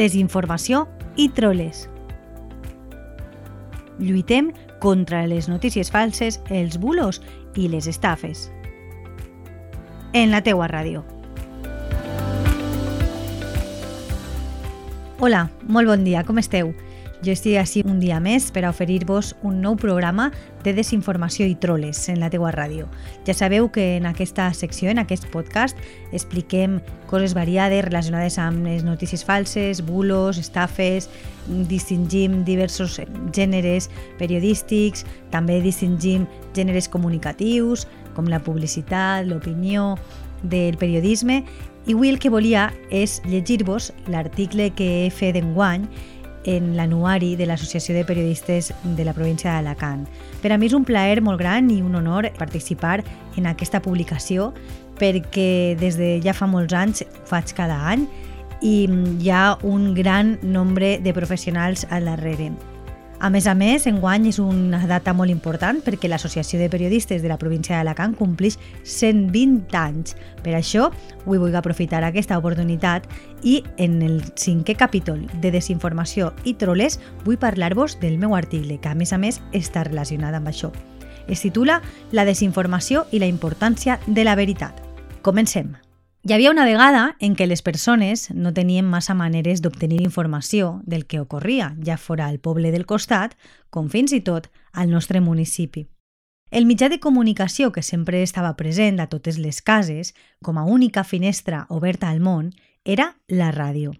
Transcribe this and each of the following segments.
desinformació i troles. Lluitem contra les notícies falses, els bulos i les estafes. En la teua ràdio. Hola, molt bon dia, com esteu? Jo estic així un dia més per a oferir-vos un nou programa de desinformació i troles en la teua ràdio. Ja sabeu que en aquesta secció, en aquest podcast, expliquem coses variades relacionades amb les notícies falses, bulos, estafes, distingim diversos gèneres periodístics, també distingim gèneres comunicatius, com la publicitat, l'opinió, del periodisme i avui el que volia és llegir-vos l'article que he fet d'enguany en l'anuari de l'Associació de Periodistes de la província d'Alacant. Per a mi és un plaer molt gran i un honor participar en aquesta publicació perquè des de ja fa molts anys ho faig cada any i hi ha un gran nombre de professionals al darrere. A més a més, enguany és una data molt important perquè l'Associació de Periodistes de la província d'Alacant complix 120 anys. Per això, avui vull aprofitar aquesta oportunitat i en el cinquè capítol de Desinformació i Troles vull parlar-vos del meu article, que a més a més està relacionat amb això. Es titula La desinformació i la importància de la veritat. Comencem! Hi havia una vegada en què les persones no tenien massa maneres d'obtenir informació del que ocorria, ja fora al poble del costat, com fins i tot al nostre municipi. El mitjà de comunicació que sempre estava present a totes les cases, com a única finestra oberta al món, era la ràdio.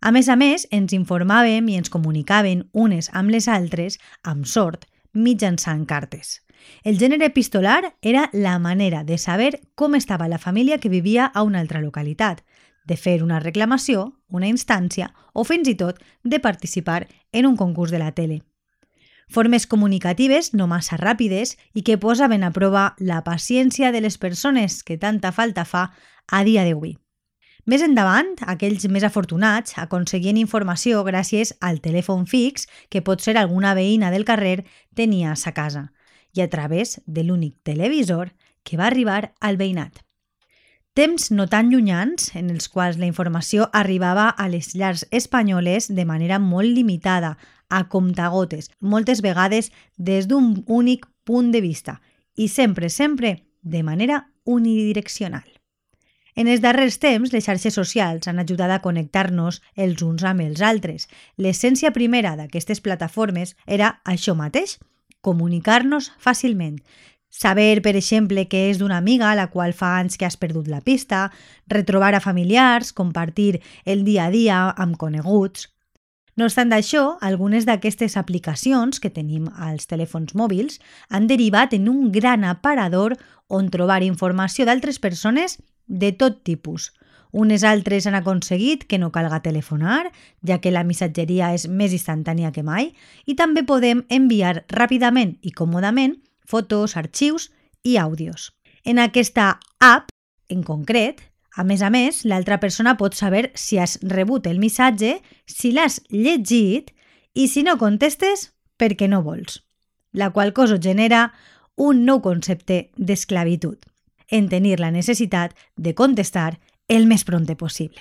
A més a més, ens informàvem i ens comunicaven unes amb les altres, amb sort, mitjançant cartes. El gènere epistolar era la manera de saber com estava la família que vivia a una altra localitat, de fer una reclamació, una instància o fins i tot de participar en un concurs de la tele. Formes comunicatives no massa ràpides i que posaven a prova la paciència de les persones que tanta falta fa a dia d'avui. Més endavant, aquells més afortunats aconseguien informació gràcies al telèfon fix que potser alguna veïna del carrer tenia a sa casa i a través de l'únic televisor que va arribar al veïnat. Temps no tan llunyans en els quals la informació arribava a les llars espanyoles de manera molt limitada, a comptagotes, moltes vegades des d'un únic punt de vista i sempre, sempre de manera unidireccional. En els darrers temps, les xarxes socials han ajudat a connectar-nos els uns amb els altres. L'essència primera d'aquestes plataformes era això mateix, comunicar-nos fàcilment, saber, per exemple, que és d'una amiga a la qual fa anys que has perdut la pista, retrobar a familiars, compartir el dia a dia amb coneguts... No obstant això, algunes d'aquestes aplicacions que tenim als telèfons mòbils han derivat en un gran aparador on trobar informació d'altres persones de tot tipus, unes altres han aconseguit que no calga telefonar, ja que la missatgeria és més instantània que mai, i també podem enviar ràpidament i còmodament fotos, arxius i àudios. En aquesta app, en concret, a més a més, l'altra persona pot saber si has rebut el missatge, si l'has llegit i si no contestes perquè no vols, la qual cosa genera un nou concepte d'esclavitud, en tenir la necessitat de contestar el més pronte possible.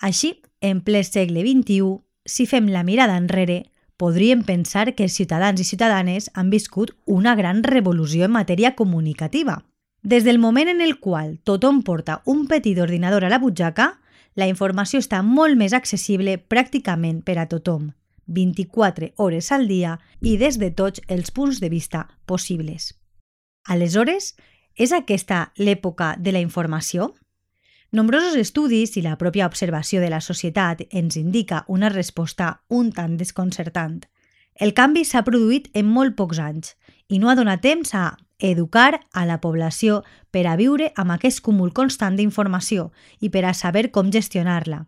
Així, en ple segle XXI, si fem la mirada enrere, podríem pensar que els ciutadans i ciutadanes han viscut una gran revolució en matèria comunicativa. Des del moment en el qual tothom porta un petit ordinador a la butxaca, la informació està molt més accessible pràcticament per a tothom, 24 hores al dia i des de tots els punts de vista possibles. Aleshores, és aquesta l'època de la informació? Nombrosos estudis i la pròpia observació de la societat ens indica una resposta un tant desconcertant. El canvi s'ha produït en molt pocs anys i no ha donat temps a educar a la població per a viure amb aquest cúmul constant d'informació i per a saber com gestionar-la.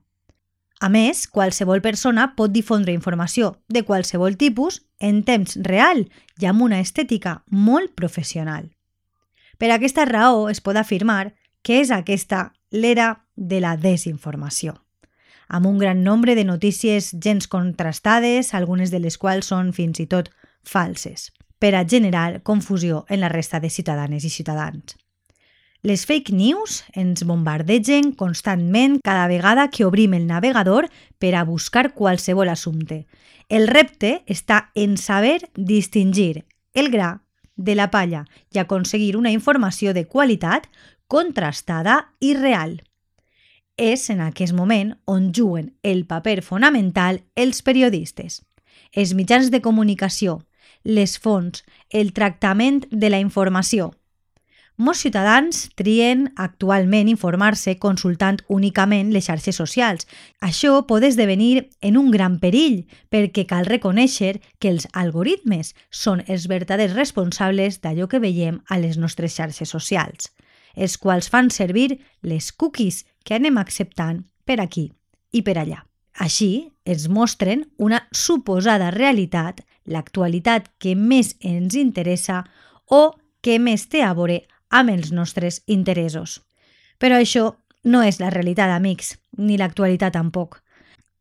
A més, qualsevol persona pot difondre informació de qualsevol tipus en temps real i amb una estètica molt professional. Per aquesta raó es pot afirmar que és aquesta l'era de la desinformació, amb un gran nombre de notícies gens contrastades, algunes de les quals són fins i tot falses, per a generar confusió en la resta de ciutadanes i ciutadans. Les fake news ens bombardegen constantment cada vegada que obrim el navegador per a buscar qualsevol assumpte. El repte està en saber distingir el gra de la palla i aconseguir una informació de qualitat contrastada i real. És en aquest moment on juguen el paper fonamental els periodistes, els mitjans de comunicació, les fonts, el tractament de la informació – molts ciutadans trien actualment informar-se consultant únicament les xarxes socials. Això pot esdevenir en un gran perill perquè cal reconèixer que els algoritmes són els verdaders responsables d'allò que veiem a les nostres xarxes socials, els quals fan servir les cookies que anem acceptant per aquí i per allà. Així, ens mostren una suposada realitat, l'actualitat que més ens interessa o que més té a veure amb els nostres interessos. Però això no és la realitat, amics, ni l'actualitat tampoc.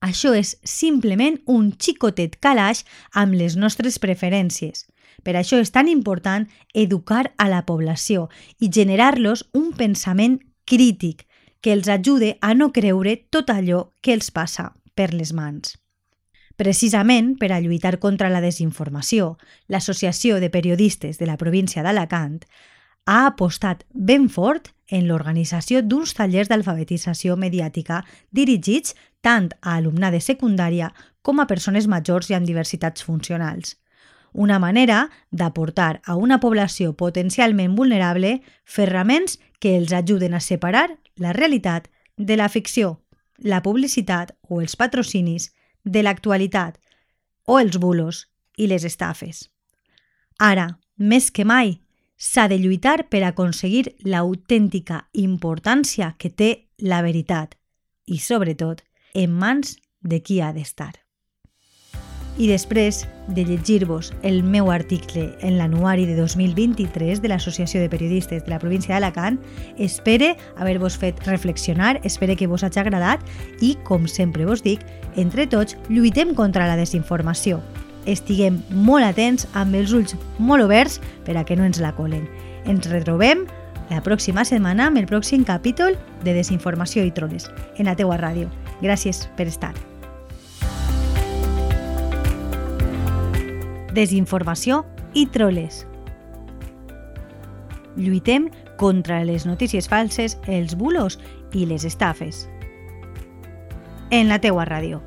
Això és simplement un xicotet calaix amb les nostres preferències. Per això és tan important educar a la població i generar-los un pensament crític que els ajude a no creure tot allò que els passa per les mans. Precisament per a lluitar contra la desinformació, l'Associació de Periodistes de la província d'Alacant ha apostat ben fort en l'organització d'uns tallers d'alfabetització mediàtica dirigits tant a alumnat de secundària com a persones majors i amb diversitats funcionals. Una manera d'aportar a una població potencialment vulnerable ferraments que els ajuden a separar la realitat de la ficció, la publicitat o els patrocinis de l'actualitat o els bulos i les estafes. Ara, més que mai, s'ha de lluitar per aconseguir l'autèntica importància que té la veritat i, sobretot, en mans de qui ha d'estar. I després de llegir-vos el meu article en l'anuari de 2023 de l'Associació de Periodistes de la província d'Alacant, espere haver-vos fet reflexionar, espere que vos hagi agradat i, com sempre vos dic, entre tots lluitem contra la desinformació estiguem molt atents amb els ulls molt oberts per a que no ens la colen. Ens retrobem la pròxima setmana amb el pròxim capítol de Desinformació i Troles en la teua ràdio. Gràcies per estar. Desinformació i troles. Lluitem contra les notícies falses, els bulos i les estafes. En la teua ràdio.